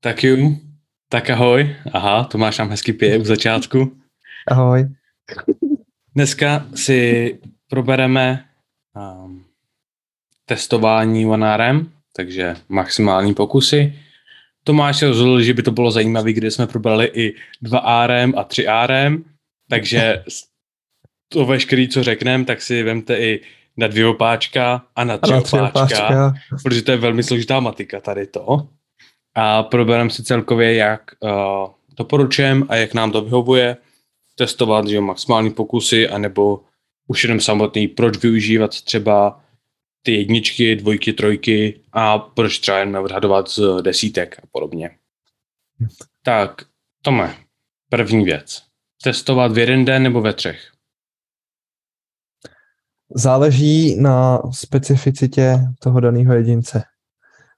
Tak jo, tak ahoj. Aha, to máš tam hezký pěv v začátku. Ahoj. Dneska si probereme um, testování OneRM, takže maximální pokusy. Tomáš se rozhodl, že by to bylo zajímavé, kde jsme probrali i 2RM a 3RM, takže to veškerý, co řekneme, tak si vemte i na dvě opáčka a na tři, a na tři opáčka, opáčka, protože to je velmi složitá matika tady to. A probereme si celkově, jak uh, doporučujeme a jak nám to vyhovuje testovat že maximální pokusy, anebo už jenom samotný, proč využívat třeba ty jedničky, dvojky, trojky a proč třeba jen odhadovat z desítek a podobně. Tak, Tome, první věc. Testovat v jeden den nebo ve třech? Záleží na specificitě toho daného jedince.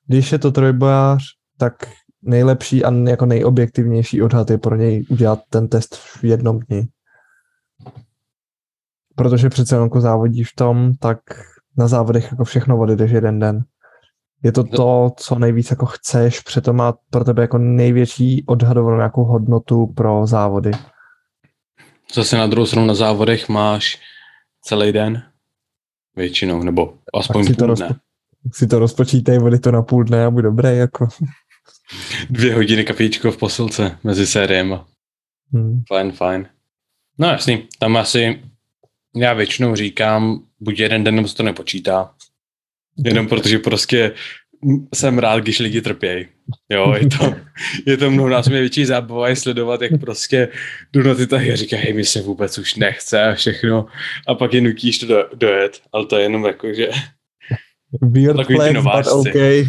Když je to trojbojář, tak nejlepší a jako nejobjektivnější odhad je pro něj udělat ten test v jednom dni. Protože přece jenom jako závodíš v tom, tak na závodech jako všechno odjedeš jeden den. Je to to, co nejvíc jako chceš, přitom má pro tebe jako největší odhadovanou nějakou hodnotu pro závody. Zase na druhou stranu na závodech máš celý den většinou, nebo aspoň si půl to dne. Rozpo- si to rozpočítej, vody to na půl dne a buď dobré, jako. Dvě hodiny kafíčko v posilce mezi sériemi. Hmm. Fajn, fajn. No jasný, tam asi já většinou říkám, buď jeden den, nebo se to nepočítá. Jenom protože prostě jsem rád, když lidi trpějí. Jo, je to, je to mnohonásobně větší zábava je sledovat, jak prostě jdu na ty tahy a říkají, hej, mi se vůbec už nechce a všechno. A pak je nutíš to do, dojet, ale to je jenom jako, že... Weird ty nováčci. Okay.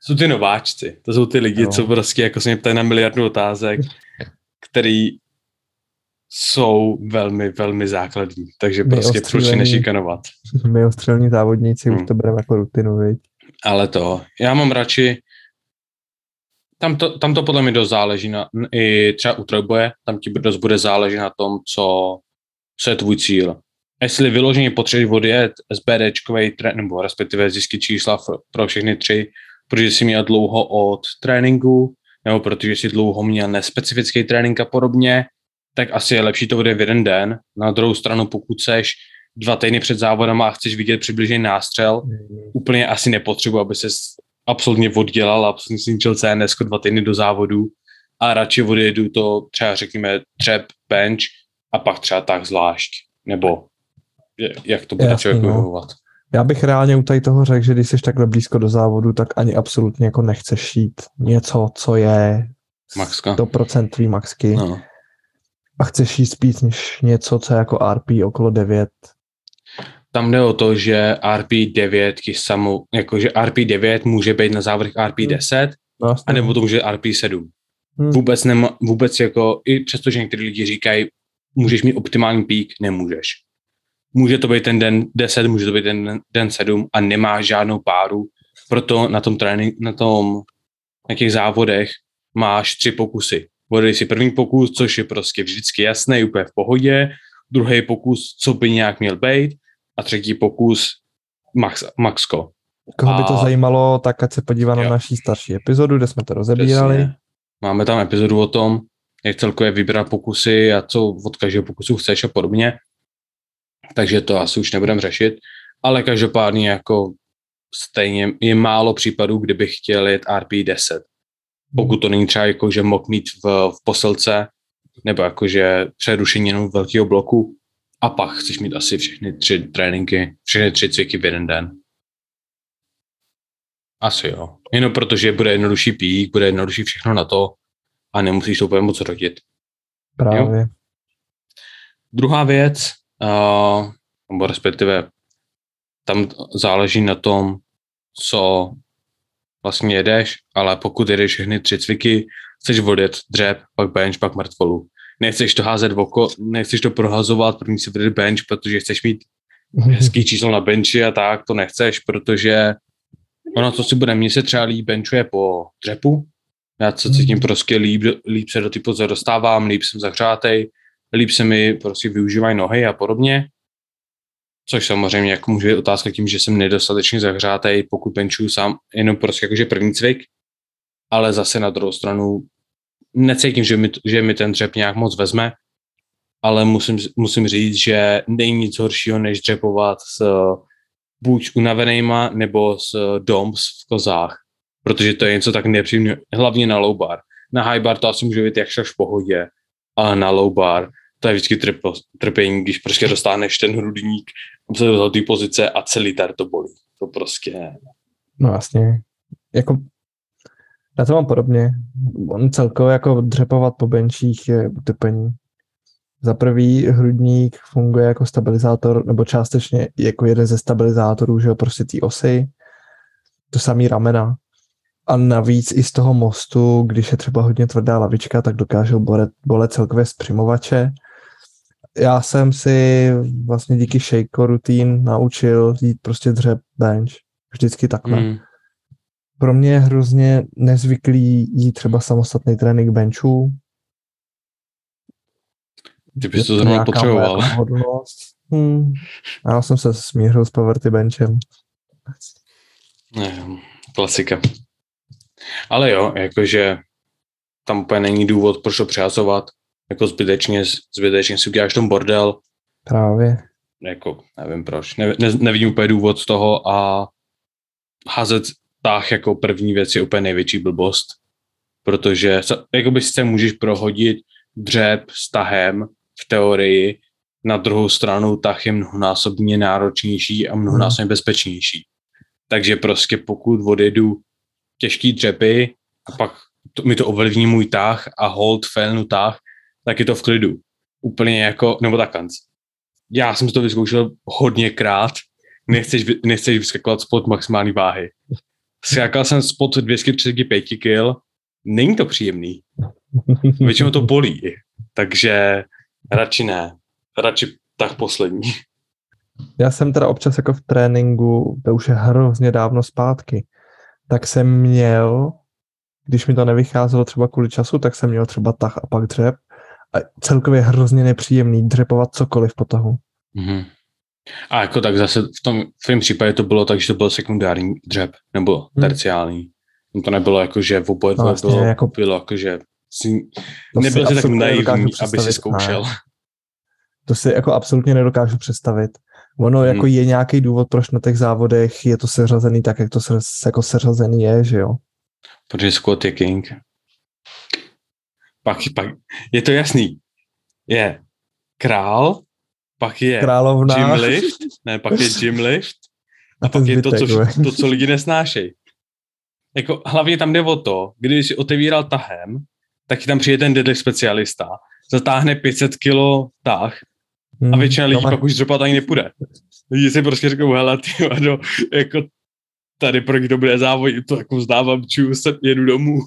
Jsou ty nováčci. To jsou ty lidi, no. co prostě jako se mě ptají na miliardu otázek, který jsou velmi, velmi základní. Takže my prostě si nešikanovat. My ostřelní závodníci hmm. už to bereme jako rutinu, viď? Ale to, já mám radši, tam to, tam to podle mě dost záleží na, i třeba u trojboje, tam ti dost bude záležet na tom, co, co je tvůj cíl. Jestli vyloženě potřebuješ odjet SBDčkovej, nebo respektive zjistit čísla pro všechny tři, protože jsi měl dlouho od tréninku, nebo protože jsi dlouho měl nespecifický trénink a podobně, tak asi je lepší to bude v jeden den. Na druhou stranu, pokud seš dva týdny před závodem a chceš vidět přibližný nástřel, mm. úplně asi nepotřebuji, aby se absolutně oddělal, absolutně zničil CNS dva týdny do závodu a radši odjedu to třeba řekněme třep, bench a pak třeba tak zvlášť. Nebo jak to bude Jasný, člověk no. vyhovovat. Já bych reálně u tady toho řekl, že když jsi takhle blízko do závodu, tak ani absolutně jako nechceš šít něco, co je Maxka. 100% tvý maxky. No. A chceš jít spíš než něco, co je jako RP okolo 9. Tam jde o to, že RP9 samou, jakože RP9 může být na závodech RP10, hmm. no, a nebo to může RP7. Hmm. Vůbec, nema, vůbec jako, i přesto, že někteří lidi říkají, můžeš mít optimální pík, nemůžeš může to být ten den 10, může to být ten den 7 a nemá žádnou páru, proto na tom trénink, na tom, na těch závodech máš tři pokusy. Vodej si první pokus, což je prostě vždycky jasný, úplně v pohodě, druhý pokus, co by nějak měl být, a třetí pokus max, maxko. Koho by to a... zajímalo, tak ať se podívá na naší starší epizodu, kde jsme to rozebírali. Přesně. Máme tam epizodu o tom, jak celkově vybrat pokusy a co od každého pokusu chceš a podobně takže to asi už nebudeme řešit, ale každopádně jako stejně je málo případů, kdybych chtěl jet RP10. Pokud to není třeba jako, že mohl mít v, v posilce, nebo jakože přerušení jenom velkého bloku a pak chceš mít asi všechny tři tréninky, všechny tři cviky v jeden den. Asi jo. Jenom protože bude jednodušší pík, bude jednodušší všechno na to a nemusíš to úplně moc rodit. Právě. Jo? Druhá věc, uh, nebo respektive tam záleží na tom, co vlastně jedeš, ale pokud jedeš všechny tři cviky, chceš vodit dřep, pak bench, pak mrtvolu. Nechceš to házet v oko, nechceš to prohazovat, první si vydat bench, protože chceš mít hezký číslo na benchi a tak, to nechceš, protože ono, co si bude, mně se třeba líp benchuje po dřepu, já se cítím prostě líp, líp se do ty pozice dostávám, líp jsem zahřátej, líp se mi prostě využívají nohy a podobně. Což samozřejmě jako může být otázka tím, že jsem nedostatečně zahřátej, pokud benčuju sám jenom prostě jakože první cvik. ale zase na druhou stranu necítím, že mi, že mi ten dřep nějak moc vezme, ale musím, musím říct, že není nic horšího, než dřepovat s buď unavenýma nebo s doms v kozách, protože to je něco tak nepříjemné, hlavně na low bar. Na high bar to asi může být jakž v pohodě, ale na low bar to je vždycky trpo, trpění, když prostě dostáneš ten hrudník do té pozice a celý tar to bolí. To prostě... No jasně. Jako já to mám podobně. On celkově jako dřepovat po benčích je utrpení. Za prvý hrudník funguje jako stabilizátor, nebo částečně jako jeden ze stabilizátorů, že jo, prostě té osy. To samý ramena. A navíc i z toho mostu, když je třeba hodně tvrdá lavička, tak dokážou bolet, bolet celkově zpřimovače. Já jsem si vlastně díky shake rutín naučil jít prostě dřep bench. Vždycky takhle. Mm pro mě je hrozně nezvyklý jít třeba samostatný trénink benchů. Ty bys to zrovna potřeboval. Hmm. Já jsem se smířil s poverty benchem. Ne, klasika. Ale jo, jakože tam úplně není důvod, proč to přehazovat. Jako zbytečně, zbytečně si uděláš tom bordel. Právě. Jako, nevím proč. Ne, ne, nevidím úplně důvod z toho a házet tah jako první věc je úplně největší blbost, protože jakoby se můžeš prohodit dřep s tahem v teorii, na druhou stranu tah je mnohonásobně náročnější a mnohonásobně hmm. bezpečnější. Takže prostě pokud odjedu těžký dřepy a pak to, mi to ovlivní můj tah a hold failnu tah, tak je to v klidu. Úplně jako, nebo takanc. Já jsem to vyzkoušel hodněkrát, nechceš, nechceš vyskakovat spod maximální váhy. Skákal jsem spod 235 kg, není to příjemný. Většinou to bolí, takže radši ne. Radši tak poslední. Já jsem teda občas jako v tréninku, to už je hrozně dávno zpátky, tak jsem měl, když mi to nevycházelo třeba kvůli času, tak jsem měl třeba tah a pak dřep. A celkově hrozně nepříjemný dřepovat cokoliv po tahu. Mm-hmm. A jako tak zase v tom v tom případě to bylo tak, že to byl sekundární dřep, nebo hmm. terciální. To nebylo jako, že v oboje no, vlastně bylo, jako, bylo jako, že si, nebyl si tak naivní, aby si zkoušel. Ne. To si jako absolutně nedokážu představit. Ono hmm. jako je nějaký důvod, proč na těch závodech je to seřazený tak, jak to se, jako seřazený je, že jo? Protože squat je king. Pak, pak, je to jasný. Je král, pak je Královna. gym lift, ne, pak je gym lift a, a pak je to co, to, co lidi nesnášejí. Jako hlavně tam jde o to, když si otevíral tahem, tak tam přijde ten deadlift specialista, zatáhne 500 kilo tah a hmm, většina lidí no, pak už dřepat ani nepůjde. Lidi si prostě řeknou, hele, ty vado, jako tady pro kdo bude závodit, to jako vzdávám čus, jedu domů.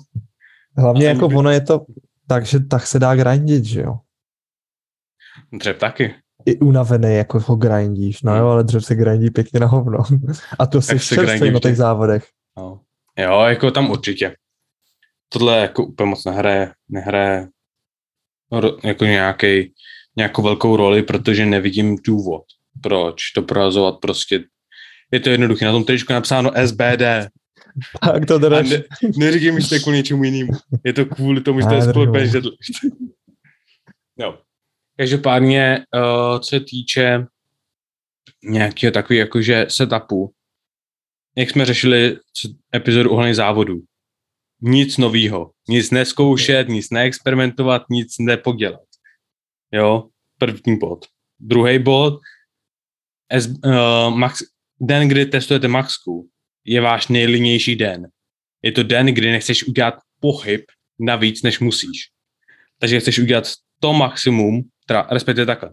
Hlavně jako ono je to tak, že tak se dá grindit, že jo? Dřep taky i unavený, jako ho grindíš, no jo, ale dřev se grindí pěkně na hovno. A to si čerstvý na těch závodech. No. Jo, jako tam určitě. Tohle jako úplně moc nehraje, nehraje jako nějaký, nějakou velkou roli, protože nevidím důvod, proč to prorazovat prostě. Je to jednoduché, na tom tričku napsáno SBD. Tak to drž. Ne, neříkej mi, že to je kvůli něčemu jinému. Je to kvůli tomu, že to je sport bench No. Každopádně, uh, co se týče nějakého takového jakože setupu, jak jsme řešili epizodu ohledně závodu, nic novýho, nic neskoušet, nic neexperimentovat, nic nepodělat. Jo, první bod. Druhý bod, as, uh, max, den, kdy testujete maxku, je váš nejlinější den. Je to den, kdy nechceš udělat pohyb navíc, než musíš. Takže chceš udělat to maximum, teda respektive takhle,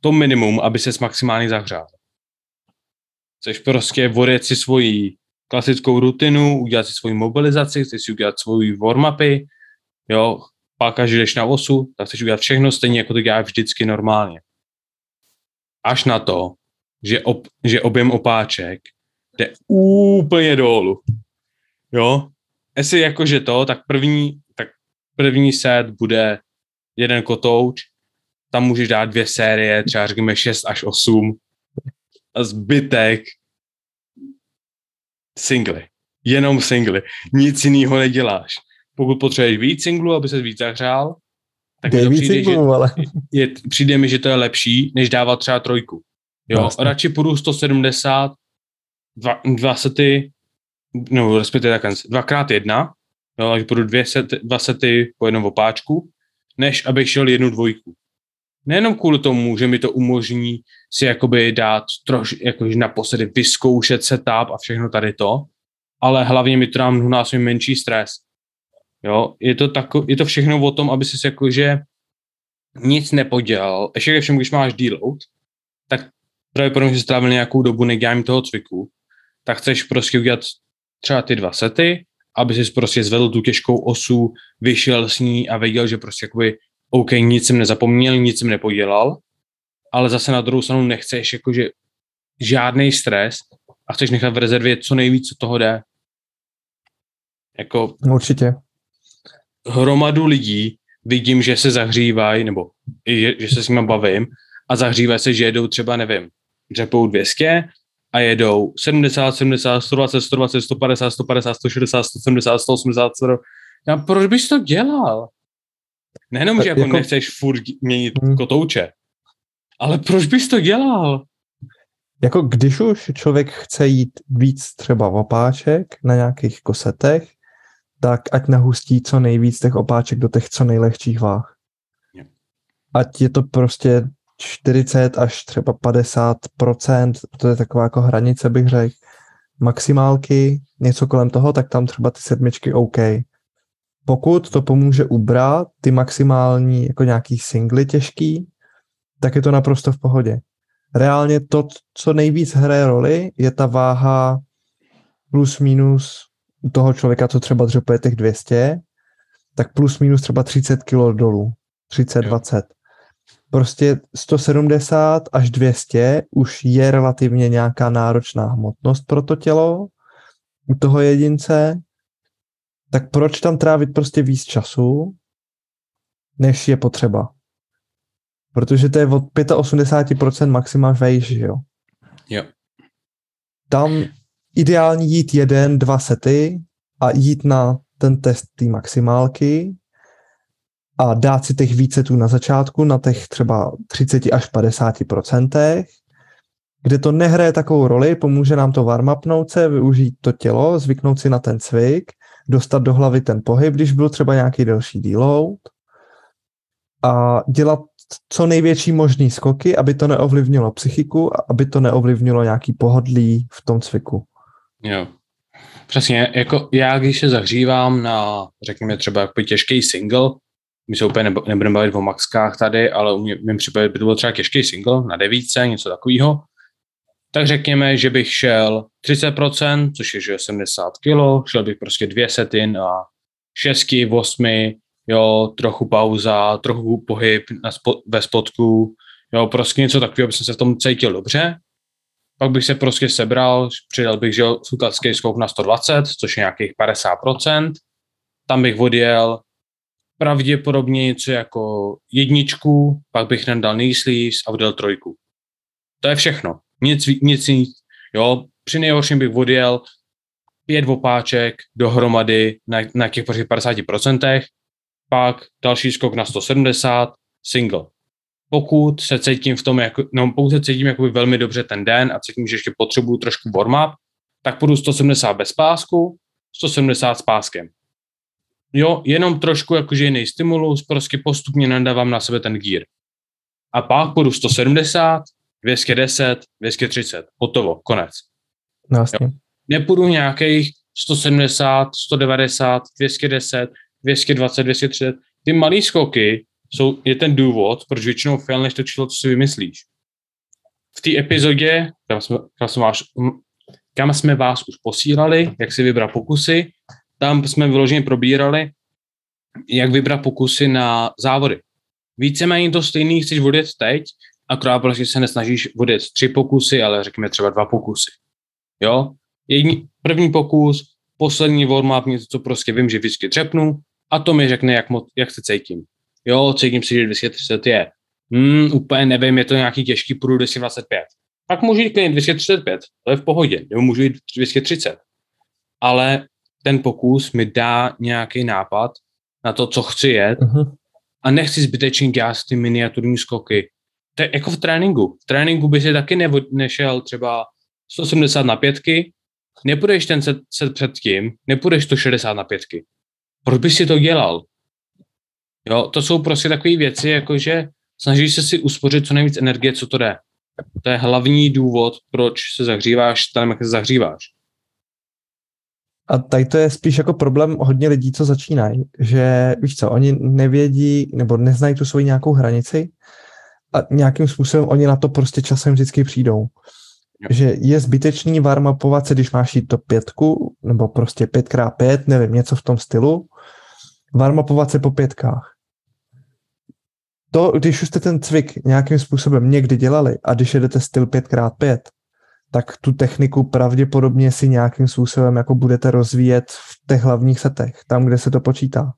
to minimum, aby se maximálně zahřál. Chceš prostě vodit si svoji klasickou rutinu, udělat si svoji mobilizaci, chceš si udělat svoji warm-upy, jo, pak až jdeš na osu, tak chceš udělat všechno stejně, jako to děláš vždycky normálně. Až na to, že, ob, že objem opáček jde úplně dolů. Jo? Jestli jakože to, tak první, tak první set bude jeden kotouč, tam můžeš dát dvě série, třeba řekněme 6 až 8 a zbytek singly. Jenom singly. Nic jiného neděláš. Pokud potřebuješ víc singlů, aby se víc zahřál, tak Dej to přijde, že, singlů, ale je, přijde mi, že to je lepší, než dávat třeba trojku. Jo, Jasně. radši půjdu 170, dva, dva sety, no respektive takhle, dvakrát jedna, jo, takže půjdu dvě sety, dva sety po jednom opáčku, než abych šel jednu dvojku. Nejenom kvůli tomu, že mi to umožní si jakoby dát troš, jakože naposledy vyzkoušet setup a všechno tady to, ale hlavně mi to dá mnohonásobně menší stres. Jo, je to, tako, je to všechno o tom, aby si jakože nic nepodělal. Ještě ke všemu, když máš deload, tak pravděpodobně si strávil nějakou dobu neděláním toho cviku, tak chceš prostě udělat třeba ty dva sety, aby si prostě zvedl tu těžkou osu, vyšel s ní a věděl, že prostě jakoby OK, nic jsem nezapomněl, nic jsem nepodělal, ale zase na druhou stranu nechceš jakože žádný stres a chceš nechat v rezervě co nejvíc, co toho jde. Jako určitě. Hromadu lidí vidím, že se zahřívají, nebo že, že se s nimi bavím a zahřívají se, že jedou třeba, nevím, dřepou 200 a jedou 70, 70, 120, 120, 150, 150, 160, 170, 180, 100. Já, proč bys to dělal? Nejenom, že jako, Jako- nechceš furt měnit Hmm. kotouče, ale proč bys to dělal? Jako když už člověk chce jít víc třeba opáček na nějakých kosetech, tak ať nahustí co nejvíc těch opáček do těch co nejlehčích váh. Ať je to prostě 40 až třeba 50% to je taková jako hranice, bych řekl, maximálky, něco kolem toho, tak tam třeba ty sedmičky OK. Pokud to pomůže ubrat ty maximální jako nějaký singly těžký, tak je to naprosto v pohodě. Reálně to, co nejvíc hraje roli, je ta váha plus minus toho člověka, co třeba dřepuje těch 200, tak plus minus třeba 30 kg dolů. 30, Jo. 20. Prostě 170 až 200 už je relativně nějaká náročná hmotnost pro to tělo u toho jedince, tak proč tam trávit prostě víc času, než je potřeba? Protože to je od 85% maximum vejš, že jo? Jo. Tam ideální jít jeden, dva sety a jít na ten test té maximálky a dát si těch více tu na začátku, na těch třeba 30 až 50 procentech, kde to nehraje takovou roli, pomůže nám to warm se, využít to tělo, zvyknout si na ten cvik, dostat do hlavy ten pohyb, když byl třeba nějaký delší deload a dělat co největší možný skoky, aby to neovlivnilo psychiku a aby to neovlivnilo nějaký pohodlí v tom cviku. Jo. Přesně, jako já, když se zahřívám na, řekněme třeba jakoby těžký single, my se úplně nebo- nebudeme bavit o maxkách tady, ale u mě, případě by to byl třeba těžký single na devíce, něco takového, tak řekněme, že bych šel 30%, což je že 70 kg, šel bych prostě dvě sety na šestky, osmi, jo, trochu pauza, trochu pohyb na spo, ve spodku, jo, prostě něco takového, aby jsem se v tom cítil dobře. Pak bych se prostě sebral, přidal bych, že jo, sukacký skok na 120, což je nějakých 50%. Tam bych odjel pravděpodobně něco jako jedničku, pak bych nadal knee sleeves a odjel trojku. To je všechno. Nic, nic, nic. Jo, při nejhorším bych odjel pět opáček dohromady na, na těch prostě 50%, pak další skok na 170, single. Pokud se cítím v tom, jako, no, pokud se cítím jako velmi dobře ten den a cítím, že ještě potřebuju trošku warm-up, tak půjdu 170 bez pásku, 170 s páskem. Jo, jenom trošku jakože jiný stimulus, prostě postupně nadávám na sebe ten gear. A pak půjdu 170, 210, 230, hotovo, konec. No, jasně. Nepůjdu nějakých 170, 190, 210, 220, 230. Ty malý skoky jsou, je ten důvod, proč většinou fail, než to čilo, co si vymyslíš. V té epizodě, kam jsme, kam, jsme vás, kam jsme vás už posílali, jak si vybrat pokusy, tam jsme vyloženě probírali, jak vybrat pokusy na závody. Víceméně to stejný chceš odjet teď, akorát prostě se nesnažíš odjet tři pokusy, ale řekněme třeba dva pokusy. Jo? Jedni, první pokus, poslední warm-up, něco, co prostě vím, že vždycky třepnu a to mi řekne, jak, moc, jak se cítím. Jo, cítím si, že 230 je. Hmm, úplně nevím, je to nějaký těžký, půjdu 225. Pak můžu jít klidně 235, to je v pohodě, nebo můžu jít 230. ale ten pokus mi dá nějaký nápad na to, co chci jet Uh-huh. a nechci zbytečně dělat ty miniaturní skoky. To je jako v tréninku. V tréninku by si taky nevo, nešel třeba 180 na pětky, nepůjdeš ten set, set předtím, nepůjdeš 160 na pětky. Proč bys si to dělal? Jo, to jsou prostě takové věci, jako že snažíš se si uspořit co nejvíc energie, co to jde. To je hlavní důvod, proč se zahříváš tam, jak se zahříváš. A tady to je spíš jako problém hodně lidí, co začínají, že víš co, oni nevědí nebo neznají tu svoji nějakou hranici a nějakým způsobem oni na to prostě časem vždycky přijdou. Jo. Že je zbytečný warmupovat se, když máš jít to pětku, nebo prostě 5x5, nevím, něco v tom stylu, warmupovat se po pětkách. To, když už jste ten cvik nějakým způsobem někdy dělali a když jedete styl 5x5, tak tu techniku pravděpodobně si nějakým způsobem jako budete rozvíjet v těch hlavních setech, tam, kde se to počítá.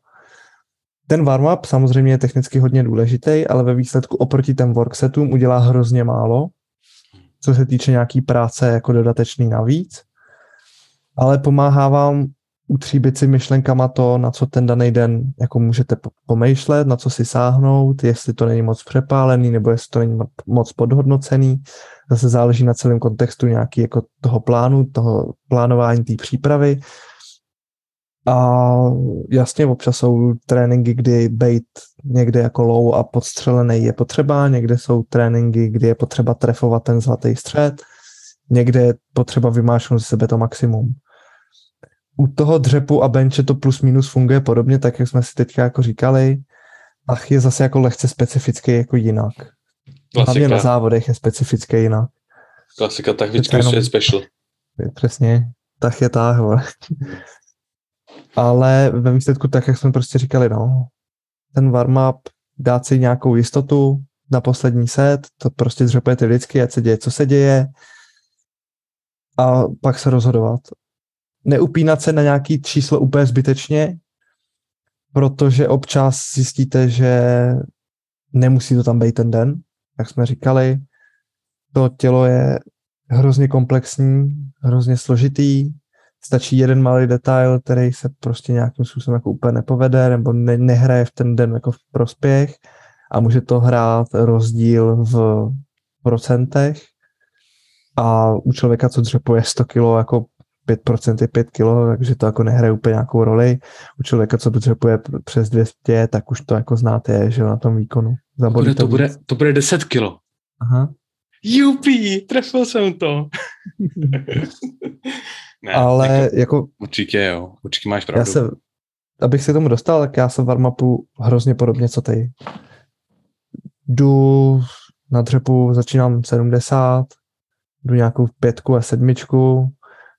Ten warm-up samozřejmě je technicky hodně důležitý, ale ve výsledku oproti těm worksetům udělá hrozně málo, co se týče nějaký práce jako dodatečný navíc, ale pomáhá vám utříbit si myšlenkama to, na co ten daný den jako můžete po- pomýšlet, na co si sáhnout, jestli to není moc přepálený, nebo jestli to není mo- moc podhodnocený. Zase záleží na celém kontextu nějaký jako toho plánu, toho plánování té přípravy. A jasně, občas jsou tréninky, kdy bejt někde jako low a podstřelený je potřeba, někde jsou tréninky, kdy je potřeba trefovat ten zlatý střed, někde je potřeba vymášnout ze sebe to maximum u toho dřepu a benče to plus minus funguje podobně, tak jak jsme si teďka jako říkali, ach je zase jako lehce specifický jako jinak. Hlavně na Klasika, závodech je specifický jinak. klasika tak vždycky jenom- je special. Přesně, tak je tak. Ale ve výsledku tak, jak jsme prostě říkali, no, ten warm-up, dát si nějakou jistotu na poslední set, to prostě dřepujete vždycky, ať se děje, co se děje a pak se rozhodovat. Neupínat se na nějaký číslo úplně zbytečně, protože občas zjistíte, že nemusí to tam být ten den, jak jsme říkali. To tělo je hrozně komplexní, hrozně složitý, stačí jeden malý detail, který se prostě nějakým způsobem jako úplně nepovede nebo ne, nehraje v ten den jako v prospěch a může to hrát rozdíl v procentech a u člověka, co dřepuje 100 kilo, jako 5% je 5 kilo, takže to jako nehraje úplně nějakou roli. U člověka, co dřepuje přes 200, tak už to jako znáte, že jo, na tom výkonu. Za Bude, body to, bude, to bude 10 kilo. Aha. Jupi, trefil jsem to. ne, Ale jako, jako určitě jo, určitě máš Já pravdu. se, abych se tomu dostal, tak já jsem v warm-upu hrozně podobně, co ty. Jdu na dřepu, začínám 70, jdu nějakou pětku a sedmičku,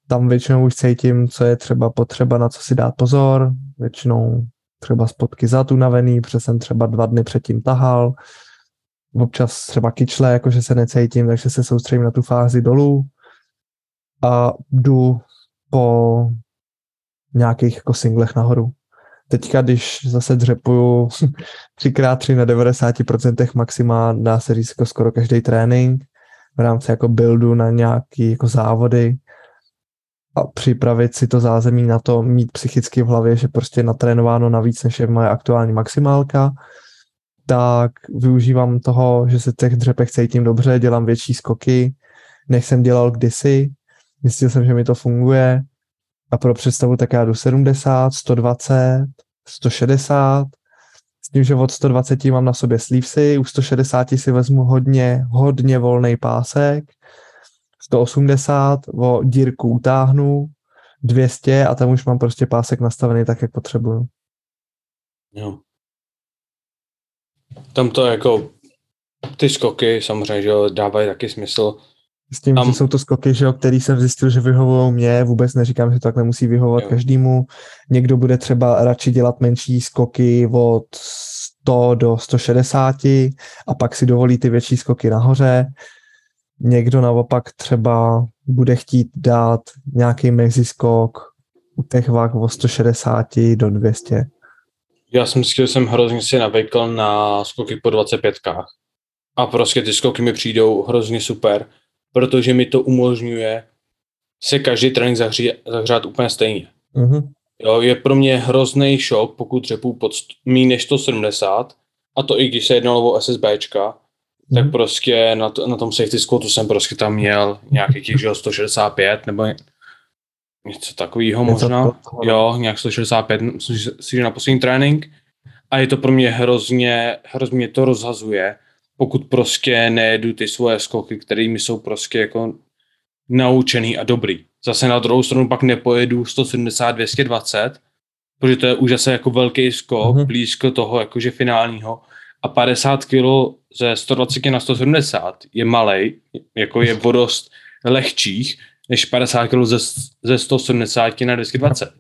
tam většinou už cítím, co je třeba potřeba, na co si dát pozor, většinou třeba spotky zad unavený, protože jsem třeba dva dny předtím tahal, občas třeba kyčle, jakože se necítím, takže se soustředím na tu fázi dolů a jdu po nějakých jako singlech nahoru. Teďka, když zase dřepuju 3x3 na 90% maxima, dá se říct jako skoro každý trénink v rámci jako buildu na nějaký jako závody a připravit si to zázemí na to, mít psychicky v hlavě, že prostě natrénováno navíc, než je moje aktuální maximálka, tak využívám toho, že se těch dřepech cítím dobře, dělám větší skoky, než jsem dělal kdysi. Zjistil jsem, že mi to funguje, a pro představu tak já jdu 70, 120, 160, s tím, že od 120 mám na sobě slívsy, u 160 si vezmu hodně, hodně volný pásek, 180 o dírku utáhnu, 200 a tam už mám prostě pásek nastavený tak, jak potřebuju. Jo. Tam to jako, ty skoky samozřejmě, že jo, dávají taky smysl. S tím, Tam- že jsou to skoky, že jo, který jsem zjistil, že vyhovují mě, vůbec neříkám, že to tak nemusí vyhovovat Jo. každému. Někdo bude třeba radši dělat menší skoky od 100 do 160 a pak si dovolí ty větší skoky nahoře. Někdo naopak třeba bude chtít dát nějaký meziskok u těch vah od 160 do 200. Já jsem si, že jsem hrozně si navykl na skoky po 25kách. A prostě ty skoky mi přijdou hrozně super, protože mi to umožňuje se každý trénink zahří, zahřát úplně stejně. Mhm. Jo, je pro mě hrozný šok, pokud řepu pod méně než 170, a to i když se jednalo o SSBčka, tak Mhm. prostě na, to, na tom safety squatu jsem prostě tam měl nějakých těch, že jo, 165 nebo něco takového možná. Jo, nějak 165, myslím si, že na poslední trénink. A je to pro mě hrozně, hrozně to rozhazuje, pokud prostě nejedu ty svoje skoky, kterými jsou prostě jako naučený a dobrý. Zase na druhou stranu pak nepojedu 170, 220, protože to je už zase jako velký skok, Mhm. mm-hmm. blízko toho jakože finálního a 50 kg ze 120 na 170 je malej, jako je o dost lehčích, než 50 kg ze, ze 170 na 220.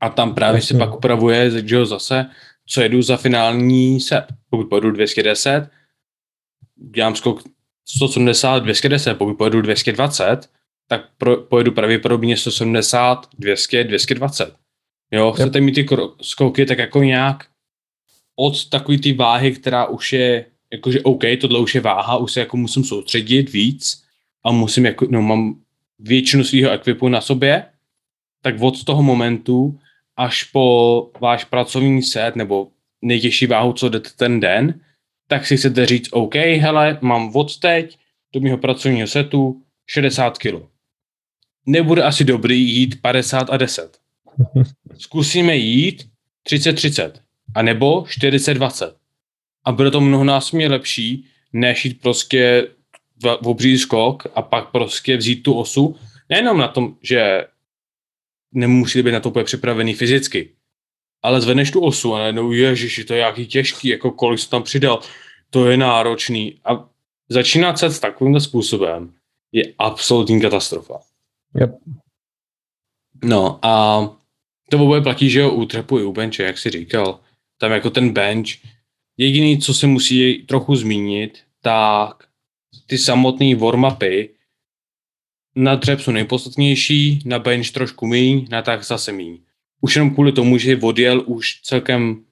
A tam právě se pak upravuje, že jo, zase, co jedu za finální set. Pokud pojedu 210, dělám skok 170, 210, pokud pojedu 220, tak pro, pojedu pravděpodobně 170, 200, 220. Jo, chcete mít ty skoky tak jako nějak od takový ty váhy, která už je, jakože OK, tohle už je váha, už se jako musím soustředit víc a musím jako, no mám většinu svého ekvipu na sobě, tak od toho momentu až po váš pracovní set nebo nejtěžší váhu, co jdete ten den, tak si chcete říct, OK, hele, mám od teď do mého pracovního setu 60 kg. Nebude asi dobrý jít 50 a 10. Zkusíme jít 30-30, a nebo 40-20. A bude to mnohonásobně lepší, než jít prostě v, obří skok a pak prostě vzít tu osu. Nejenom na tom, že nemusí být na to úplně připravený fyzicky, ale zvedneš tu osu a najednou, ježiši, to je jaký těžký, jako kolik jsi tam přidal, to je náročný. A začínat se s takovýmhle způsobem je absolutní katastrofa. Yep. No a to oboje platí, že jo, u trepu i u benče, jak jsi říkal. Tam jako ten bench, jediný, co se musí trochu zmínit, tak ty samotné warm-upy na dřep jsou nejpodstatnější, na bench trošku míň, na tak zase míň. Už jenom kvůli tomu, že odjel už celkem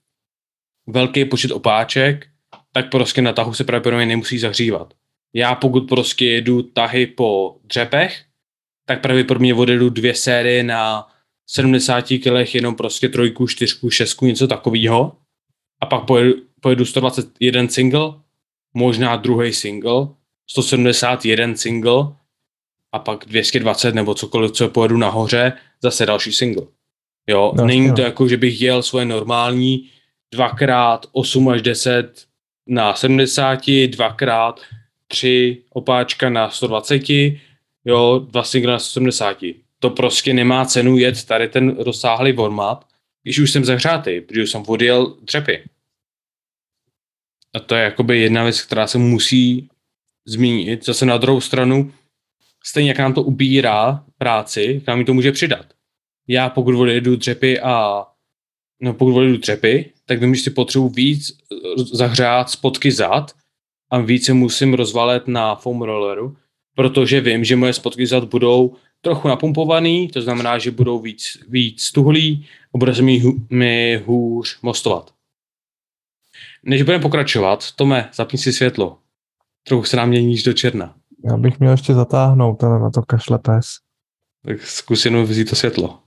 velký počet opáček, tak prostě na tahu se pravděpodobně nemusí zahřívat. Já pokud prostě jedu tahy po dřepech, tak pravděpodobně odjedu dvě série na 70 kilech, jenom prostě trojku, čtyřku, šestku, něco takového. A pak pojedu, pojedu 121 single, možná druhý single, 171 single a pak 220 nebo cokoliv, co pojedu nahoře, zase další single. Jo, No, není jo. to jako, že bych jel svoje normální dvakrát 8 až 10 na 70, dvakrát 3 opáčka na 120, jo, dva single na 170. To prostě nemá cenu jet tady ten rozsáhlý format, když už jsem zahřátý, protože jsem odjel dřepy. A to je jakoby jedna věc, která se musí zmínit. Zase na druhou stranu, stejně jak nám to ubírá práci, nám mi to může přidat. Já pokud odjedu dřepy a no pokud odjedu dřepy, tak vím, že si potřebuji víc eh, zahřát spotky zad a více musím rozvalet na foam rolleru, protože vím, že moje spotky zad budou trochu napumpovaný, to znamená, že budou víc, víc tuhlý a bude se mi, mi hůř mostovat. Než budeme pokračovat, Tome, zapni si světlo. Trochu se nám měníš do černa. Já bych měl ještě zatáhnout, ale na to kašle pes. Tak zkus jenom vzít to světlo.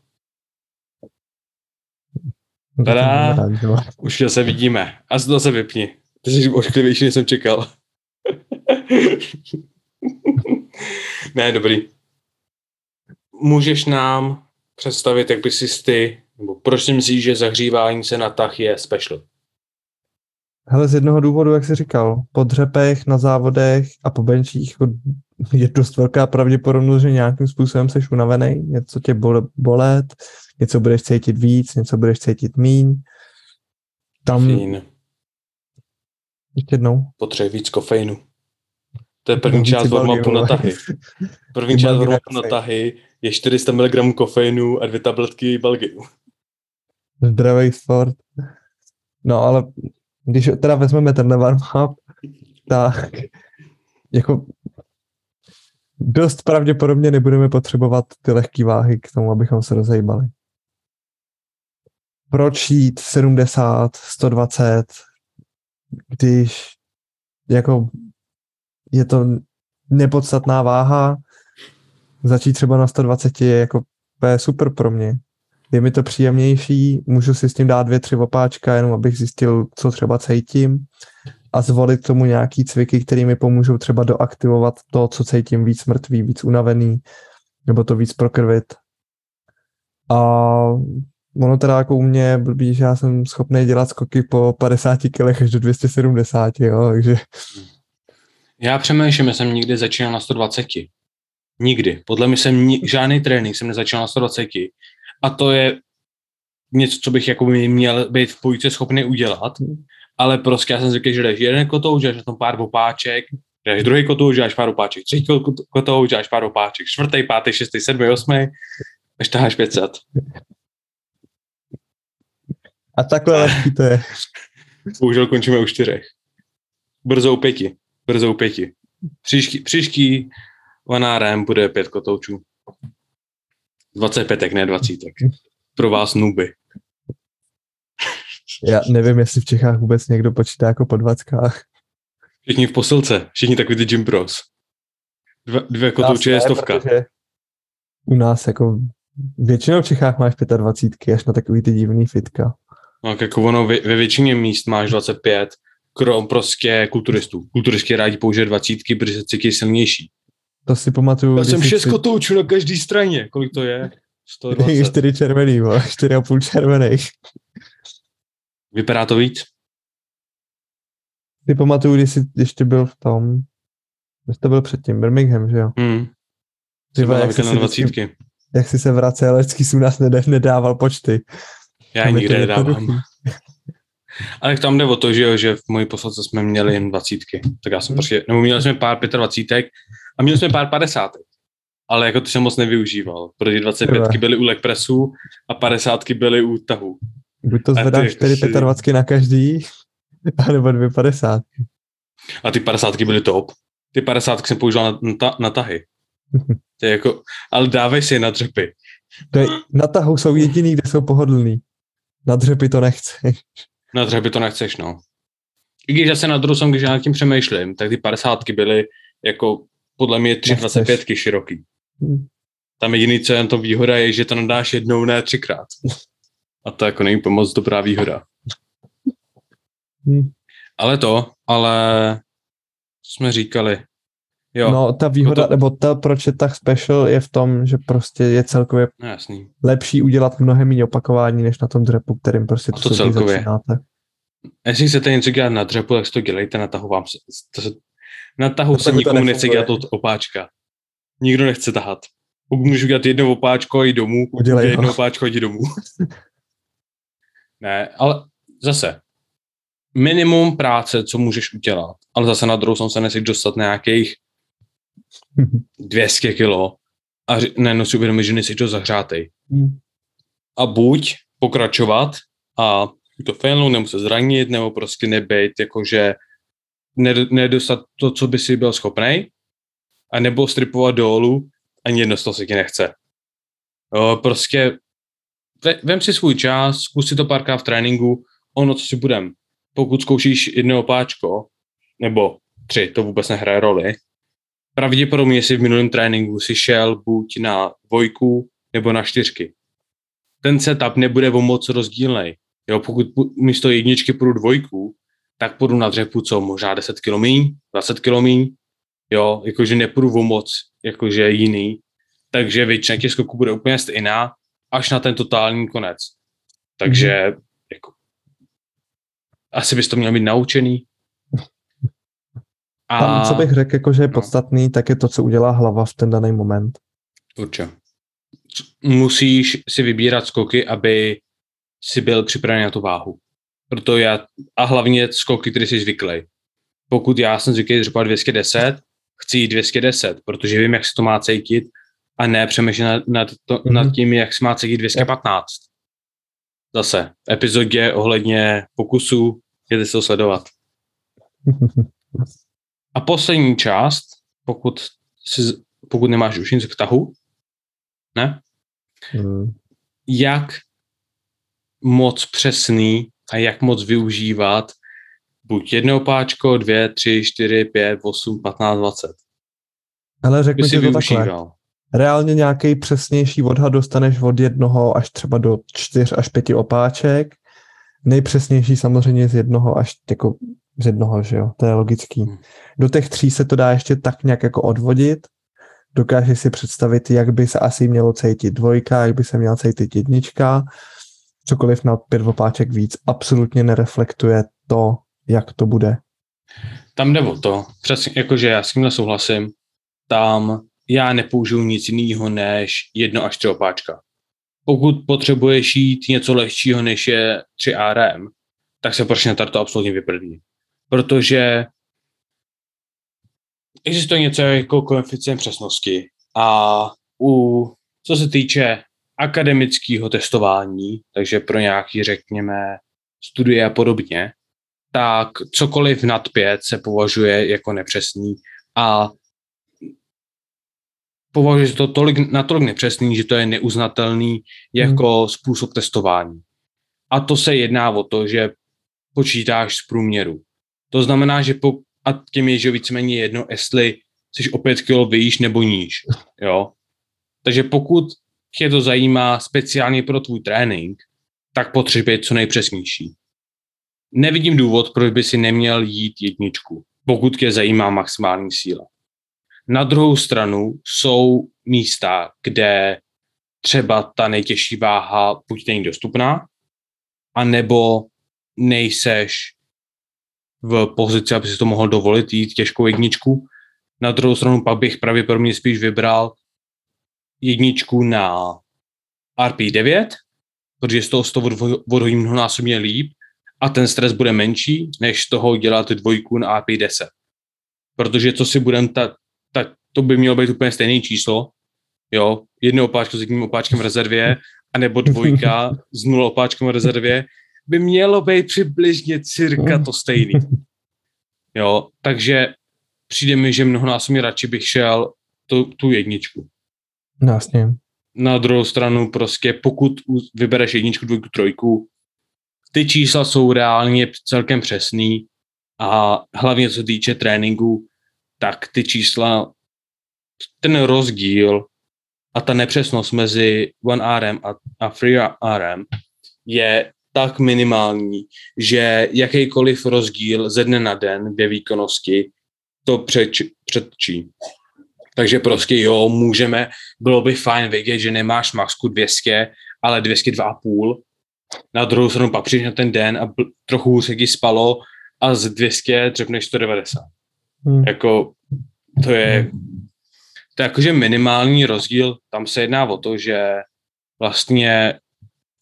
No to Tada! Už se vidíme. A to se vypni. Ty jsi ošklivější, než jsem čekal. ne, dobrý. Můžeš nám představit, jak bys si ty, nebo proč si myslíš, že zahřívání se na tah je special? Hele, z jednoho důvodu, jak jsi říkal, po dřepech, na závodech a po benčích jako je dost velká pravděpodobnost, že nějakým způsobem seš unavený, něco tě bole, bolet, něco budeš cítit víc, něco budeš cítit míň. Tam Fín. ještě jednou. Potřebuje víc kofeinu. To je první část warm-upu na tahy. První část balgy na tahy je 400 mg kofeinu a dvě tabletky balgy. Zdravý sport. No ale když teda vezmeme tenhle warm-up, tak jako dost pravděpodobně nebudeme potřebovat ty lehké váhy k tomu, abychom se rozejbali. Proč jít 70, 120, když jako je to nepodstatná váha, začít třeba na 120 je jako je super pro mě. Je mi to příjemnější, můžu si s tím dát dvě, tři opáčka, jenom abych zjistil, co třeba cítím a zvolit tomu nějaký cviky, které mi pomůžou třeba doaktivovat to, co cítím víc mrtvý, víc unavený, nebo to víc prokrvit. A ono teda jako u mě blbý, že já jsem schopný dělat skoky po 50 kg až do 270, jo, takže... Já přemýšlím, že jsem nikdy začínal na 120. Nikdy. Podle mě jsem ni- žádný trénink jsem nezačal na 120. A to je něco, co bych jako měl být v pojítce schopný udělat, ale prostě já jsem zvyklý, že jdeš jeden kotou, že na tom pár opáček, jdeš druhý kotou, že dáš pár opáček, třetí kotou, že dáš pár opáček, čtvrtý, pátý, šestý, sedmý, osmý, až taháš 500. A takhle lehký to je. Bohužel končíme u čtyřech. Brzo u pěti. Brzo u pěti. Příští, příští vanárem bude pět kotoučů. 25, ne 20. Pro vás nuby. Já nevím, jestli v Čechách vůbec někdo počítá jako po dvackách. Všichni v posilce, všichni takový ty gym bros. Dva, dvě kotouče je stovka. U nás jako většinou v Čechách máš 25, až na takový ty divný fitka. No, jako ono ve, ve většině míst máš 25, krom prostě kulturistů. Kulturisti rádi použije 20, protože se cítí silnější. To si pamatuju. Já jsem 6 si... kotoučů na každé straně. Kolik to je? 120. 4 červený, 4,5 červených. Vypadá to víc? Si pamatuju, když jsi ještě byl v tom, když to byl předtím, Birmingham, že jo? Hmm. Tyva, jak, jsi na dvacítky. jak jsi se vracel, vždycky jsi u nás nedával počty. Já je nikde nedávám. Ale tam jde o to, že, jo, že v mojí posledce jsme měli jen dvacítky. Tak já jsem hmm. prostě, nebo měli jsme pár 25 a měli jsme pár padesátek. Ale jako to jsem moc nevyužíval, protože 25 byly u legpressu a 50 byly u tahu. Buď to zvedáš 4 si... 25 na každý, anebo 2 50. A ty 50 byly top. Ty 50 jsem používal na, na, na tahy. To je jako, ale dávej si je na dřepy. To je, na tahu jsou jediný, kde jsou pohodlný. Na dřepy to nechceš. Na dřepy to nechceš, no. I když zase na druhou jsem, když já nad tím přemýšlím, tak ty 50 byly jako podle mě 3,25 široký. Hmm. Tam jediný, co je na tom výhoda, je, že to nadáš jednou, ne třikrát. A to jako není pomoc dobrá výhoda. Hmm. Ale to, ale jsme říkali. Jo, no, ta výhoda, to... nebo to, proč je tak special, je v tom, že prostě je celkově no, jasný. lepší udělat mnohem méně opakování, než na tom dřepu, kterým prostě to, to celkově. začínáte. Jestli chcete něco dělat na dřepu, tak si to dělejte, na tahu vám se, to se, na tahu se nikomu nechce dělat od opáčka. Nikdo nechce tahat. Pokud můžu udělat jedno opáčko a jít domů, Udělej jedno opáčko a jít domů. ne, ale zase, minimum práce, co můžeš udělat, ale zase na druhou se neseš dostat nějakých 200 kilo a najednou si uvědomit, že nejsi to zahřátej. Hmm. A buď pokračovat a to failnout, nebo se zranit, nebo prostě nebejt, jakože nedostat to, co by si byl schopný, a nebo stripovat dolů, ani jedno z toho se ti nechce. O, prostě vem si svůj čas, zkus si to párkrát v tréninku, ono, co si budem. Pokud zkoušíš jedno opáčko, nebo tři, to vůbec nehraje roli, pravděpodobně si v minulém tréninku si šel buď na dvojku nebo na čtyřky. Ten setup nebude o moc rozdílný. Jo, pokud místo jedničky půjdu dvojku, tak půjdu na dřepu co, možná 10 km, 20 km, jo, jakože nepůjdu o moc, jakože jiný. Takže většina těch skoků bude úplně stejná, až na ten totální konec. Takže mm-hmm. jako, asi bys to měl být naučený, a... Tam, co bych řekl, jako, že je no. podstatný, tak je to, co udělá hlava v ten daný moment. Určitě. Musíš si vybírat skoky, aby si byl připravený na tu váhu. Proto já, a hlavně skoky, které jsi zvyklý. Pokud já jsem zvyklý třeba 210, chci jít 210, protože vím, jak se to má cítit a ne přemýšlet nad, nad, to, mm-hmm. nad tím, jak se má cítit 215. Zase, v epizodě ohledně pokusů, jděte se to sledovat. A poslední část, pokud, si, pokud nemáš už nic k tahu, ne? Hmm. Jak moc přesný a jak moc využívat buď jedno páčko, dvě, tři, čtyři, pět, osm, patnáct, dvacet. Ale řeknu ti to využíval. takhle. reálně nějaký přesnější odhad dostaneš od jednoho až třeba do čtyř až pěti opáček. Nejpřesnější samozřejmě z jednoho až jako z jednoho, že jo, to je logický. Hmm. Do těch tří se to dá ještě tak nějak jako odvodit. Dokážeš si představit, jak by se asi mělo cítit dvojka, jak by se měla cítit jednička. Cokoliv na pět opáček víc absolutně nereflektuje to, jak to bude. Tam jde o to, přesně jakože já s tímhle souhlasím, tam já nepoužiju nic jiného než jedno až tři opáčka. Pokud potřebuješ jít něco lehčího, než je 3 RM, tak se prostě na to absolutně vyprdí. Protože existuje něco jako koeficient přesnosti a u, co se týče akademického testování, takže pro nějaký, řekněme, studie a podobně, tak cokoliv nad pět se považuje jako nepřesný a považuje se to tolik, natolik nepřesný, že to je neuznatelný jako hmm. způsob testování. A to se jedná o to, že počítáš z průměru. To znamená, že po, a těm je, že víceméně jedno, jestli jsi o 5 kg výš nebo níž. Jo? Takže pokud tě to zajímá speciálně pro tvůj trénink, tak potřebuje co nejpřesnější. Nevidím důvod, proč by si neměl jít jedničku, pokud tě zajímá maximální síla. Na druhou stranu jsou místa, kde třeba ta nejtěžší váha buď není dostupná, anebo nejseš v pozici, aby si to mohl dovolit jít těžkou jedničku. Na druhou stranu pak bych pravděpodobně spíš vybral jedničku na RP9, protože z toho z toho odhodím mnohonásobně líp a ten stres bude menší, než z toho dělat dvojku na RP10. Protože co si budem, ta, ta, to by mělo být úplně stejné číslo, jo, jedno opáčko s jedním opáčkem v rezervě, anebo dvojka s nulou opáčkem v rezervě, by mělo být přibližně cirka to stejný. Jo, takže přijde mi, že mnohonásobně radši bych šel tu, tu jedničku. Jasně. Na druhou stranu prostě pokud vybereš jedničku, dvojku, trojku, ty čísla jsou reálně celkem přesný a hlavně co týče tréninku, tak ty čísla, ten rozdíl a ta nepřesnost mezi 1RM a, a 3RM je tak minimální, že jakýkoliv rozdíl ze dne na den ve výkonnosti to předčí. Takže prostě jo, můžeme, bylo by fajn vědět, že nemáš maxku 200, ale 202,5. Na druhou stranu pak přijdeš na ten den a bl- trochu se ti spalo a z 200 třepneš 190. Hmm. Jako to je, to je jakože minimální rozdíl. Tam se jedná o to, že vlastně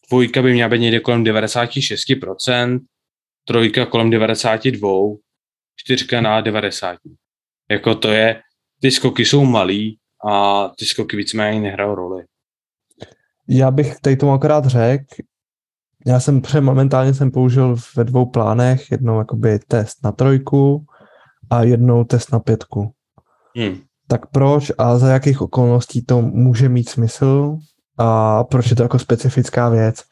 dvojka by měla být někde kolem 96%, trojka kolem 92%, čtyřka na 90%. Jako to je, ty skoky jsou malý a ty skoky víceméně nehrajou roli. Já bych tady tomu akorát řekl, já jsem pře momentálně jsem použil ve dvou plánech, jednou jakoby test na trojku a jednou test na pětku. Hmm. Tak proč a za jakých okolností to může mít smysl a proč je to jako specifická věc,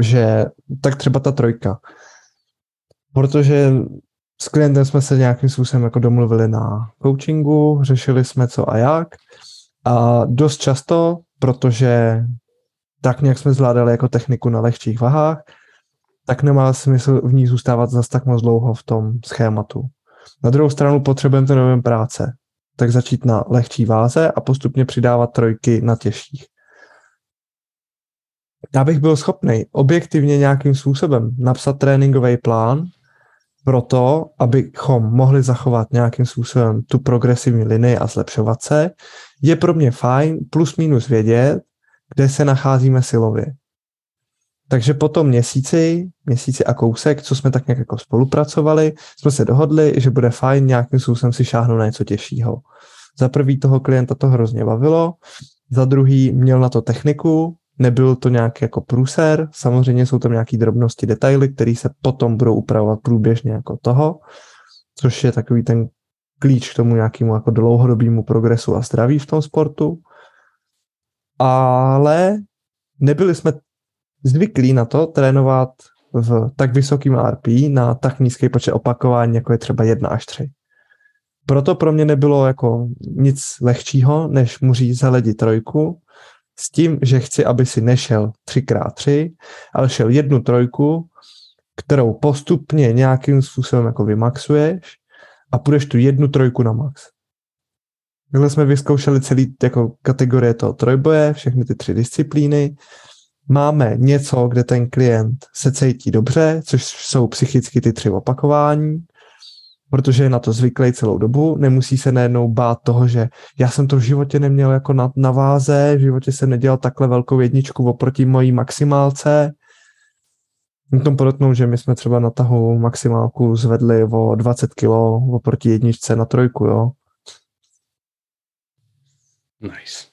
že tak třeba ta trojka. Protože s klientem jsme se nějakým způsobem jako domluvili na coachingu, řešili jsme co a jak a dost často, protože tak nějak jsme zvládali jako techniku na lehčích vahách, tak nemá smysl v ní zůstávat zase tak moc dlouho v tom schématu. Na druhou stranu potřebujeme ten novém práce, tak začít na lehčí váze a postupně přidávat trojky na těžších já bych byl schopný objektivně nějakým způsobem napsat tréninkový plán pro to, abychom mohli zachovat nějakým způsobem tu progresivní linii a zlepšovat se, je pro mě fajn plus minus vědět, kde se nacházíme silově. Takže po tom měsíci, měsíci a kousek, co jsme tak nějak jako spolupracovali, jsme se dohodli, že bude fajn nějakým způsobem si šáhnout na něco těžšího. Za prvý toho klienta to hrozně bavilo, za druhý měl na to techniku, Nebyl to nějaký jako průser, samozřejmě jsou tam nějaké drobnosti, detaily, které se potom budou upravovat průběžně jako toho, což je takový ten klíč k tomu nějakému jako dlouhodobému progresu a zdraví v tom sportu. Ale nebyli jsme zvyklí na to trénovat v tak vysokým RP na tak nízký počet opakování, jako je třeba 1 až 3. proto pro mě nebylo jako nic lehčího, než mu říct zaledí trojku, s tím, že chci, aby si nešel 3x3, ale šel jednu trojku, kterou postupně nějakým způsobem jako vymaxuješ a půjdeš tu jednu trojku na max. Takhle jsme vyzkoušeli celý jako kategorie toho trojboje, všechny ty tři disciplíny. Máme něco, kde ten klient se cítí dobře, což jsou psychicky ty tři opakování, protože je na to zvyklý celou dobu, nemusí se najednou bát toho, že já jsem to v životě neměl jako na, na váze, v životě jsem nedělal takhle velkou jedničku oproti mojí maximálce. Můžu podotknout, že my jsme třeba na tahu maximálku zvedli o 20 kg oproti jedničce na trojku, jo. Nice.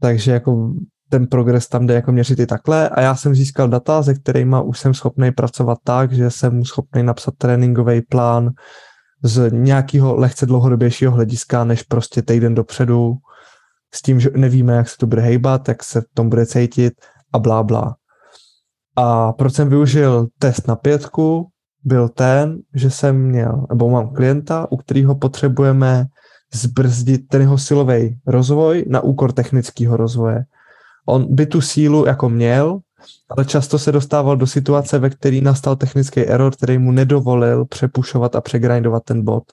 Takže jako ten progres tam jde jako měřit i takhle a já jsem získal data, se kterými už jsem schopný pracovat tak, že jsem schopný napsat tréninkový plán z nějakého lehce dlouhodobějšího hlediska, než prostě týden dopředu, s tím, že nevíme, jak se to bude hejbat, jak se v tom bude cítit a blá, blá. A proč jsem využil test na pětku, byl ten, že jsem měl, nebo mám klienta, u kterého potřebujeme zbrzdit ten jeho silový rozvoj na úkor technického rozvoje. On by tu sílu jako měl, ale často se dostával do situace, ve který nastal technický error, který mu nedovolil přepušovat a přegrindovat ten bod.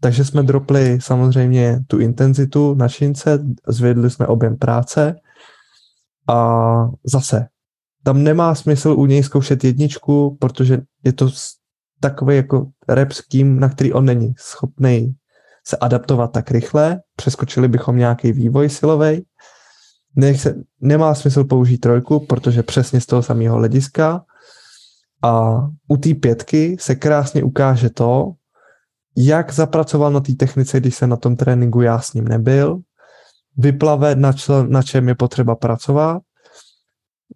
Takže jsme dropli samozřejmě tu intenzitu na šince, zvedli jsme objem práce a zase, tam nemá smysl u něj zkoušet jedničku, protože je to takový jako rep s tím, na který on není schopný se adaptovat tak rychle, přeskočili bychom nějaký vývoj silový. Nech nemá smysl použít trojku, protože přesně z toho samého hlediska. A u té pětky se krásně ukáže to, jak zapracoval na té technice, když se na tom tréninku já s ním nebyl, vyplave, na, čl, na čem je potřeba pracovat,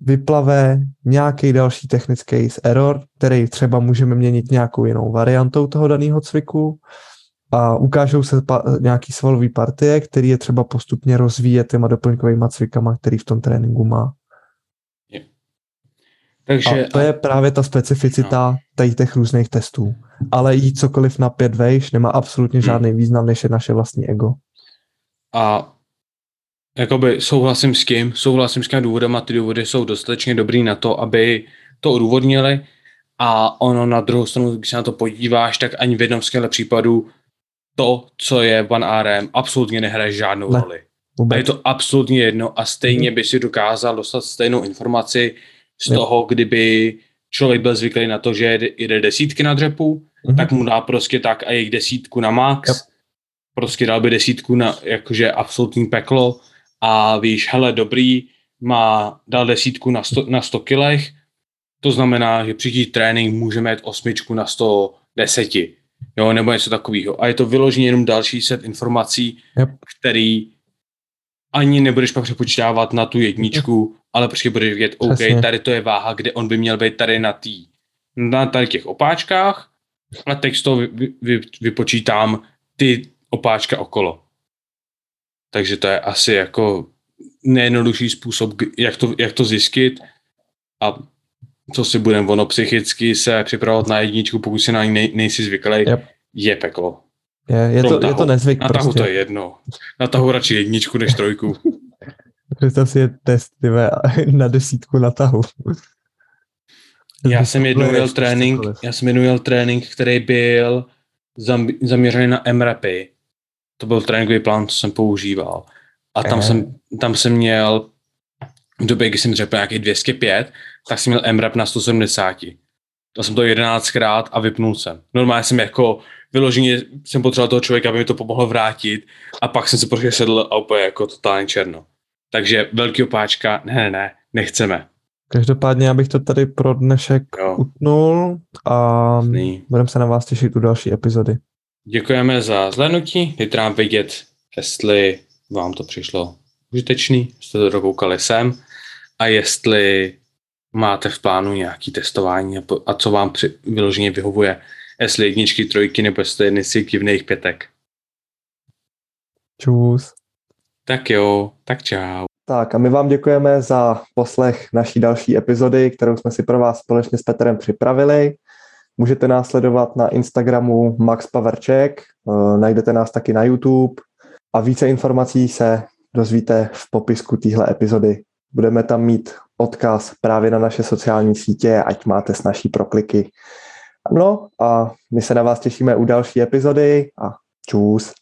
vyplave nějaký další technický error, který třeba můžeme měnit nějakou jinou variantou toho daného cviku a ukážou se pa- nějaký svalový partie, který je třeba postupně rozvíjet těma doplňkovými cvikama, který v tom tréninku má. Je. Takže, a to je právě ta specificita no. těch různých testů. Ale jít cokoliv na pět vejš nemá absolutně hmm. žádný hmm. význam, než je naše vlastní ego. A jakoby souhlasím s tím, souhlasím s tím důvodem a ty důvody jsou dostatečně dobrý na to, aby to odůvodnili a ono na druhou stranu, když se na to podíváš, tak ani v jednom z případů to, co je One RM, absolutně nehraje žádnou ne, roli. Vůbec. A je to absolutně jedno a stejně mhm. by si dokázal dostat stejnou informaci z ne. toho, kdyby člověk byl zvyklý na to, že jede desítky na dřepu, mm-hmm. tak mu dá prostě tak a jejich desítku na max, yep. prostě dal by desítku na jakože absolutní peklo a víš, hele, dobrý, má, dal desítku na 100, na 100 kilech, to znamená, že příští trénink můžeme jít osmičku na 110 jo, nebo něco takového. A je to vyloženě jenom další set informací, yep. který ani nebudeš pak přepočítávat na tu jedničku, yep. ale prostě budeš vědět, OK, Přesně. tady to je váha, kde on by měl být tady na tý, na tady těch opáčkách a teď z toho vy, vy, vypočítám ty opáčka okolo. Takže to je asi jako nejjednodušší způsob, jak to, jak to zjistit a co si budeme, ono psychicky se připravovat na jedničku, pokud si na ní nej, nejsi zvyklý, yep. je peklo. Je, je, to, je to nezvyk Na tahu prostě. to je jedno. Na tahu radši jedničku než trojku. Představ si je test tyve, na desítku na tahu. Já jsem jednou jel trénink, já jsem jednou jel trénink, který byl zaměřený na MRAPy. To byl tréninkový plán, co jsem používal. A tam, jsem, tam jsem měl v době, kdy jsem řekl nějaký 205, tak jsem měl MRAP na 170. To jsem to 11krát a vypnul jsem. Normálně jsem jako vyloženě jsem potřeboval toho člověka, aby mi to pomohlo vrátit a pak jsem se prostě sedl a úplně jako totálně černo. Takže velký opáčka, ne, ne, ne, nechceme. Každopádně abych to tady pro dnešek jo. utnul a budeme se na vás těšit u další epizody. Děkujeme za zhlédnutí, dejte nám vědět, jestli vám to přišlo užitečný, jste to dokoukali sem a jestli máte v plánu nějaký testování a co vám při, vyloženě vyhovuje, jestli jedničky, trojky nebo jestli jedny z divných pětek. Čus. Tak jo, tak čau. Tak a my vám děkujeme za poslech naší další epizody, kterou jsme si pro vás společně s Petrem připravili. Můžete nás sledovat na Instagramu Max Paverček, eh, najdete nás taky na YouTube a více informací se dozvíte v popisku téhle epizody. Budeme tam mít odkaz právě na naše sociální sítě, ať máte s naší prokliky. No a my se na vás těšíme u další epizody a čus.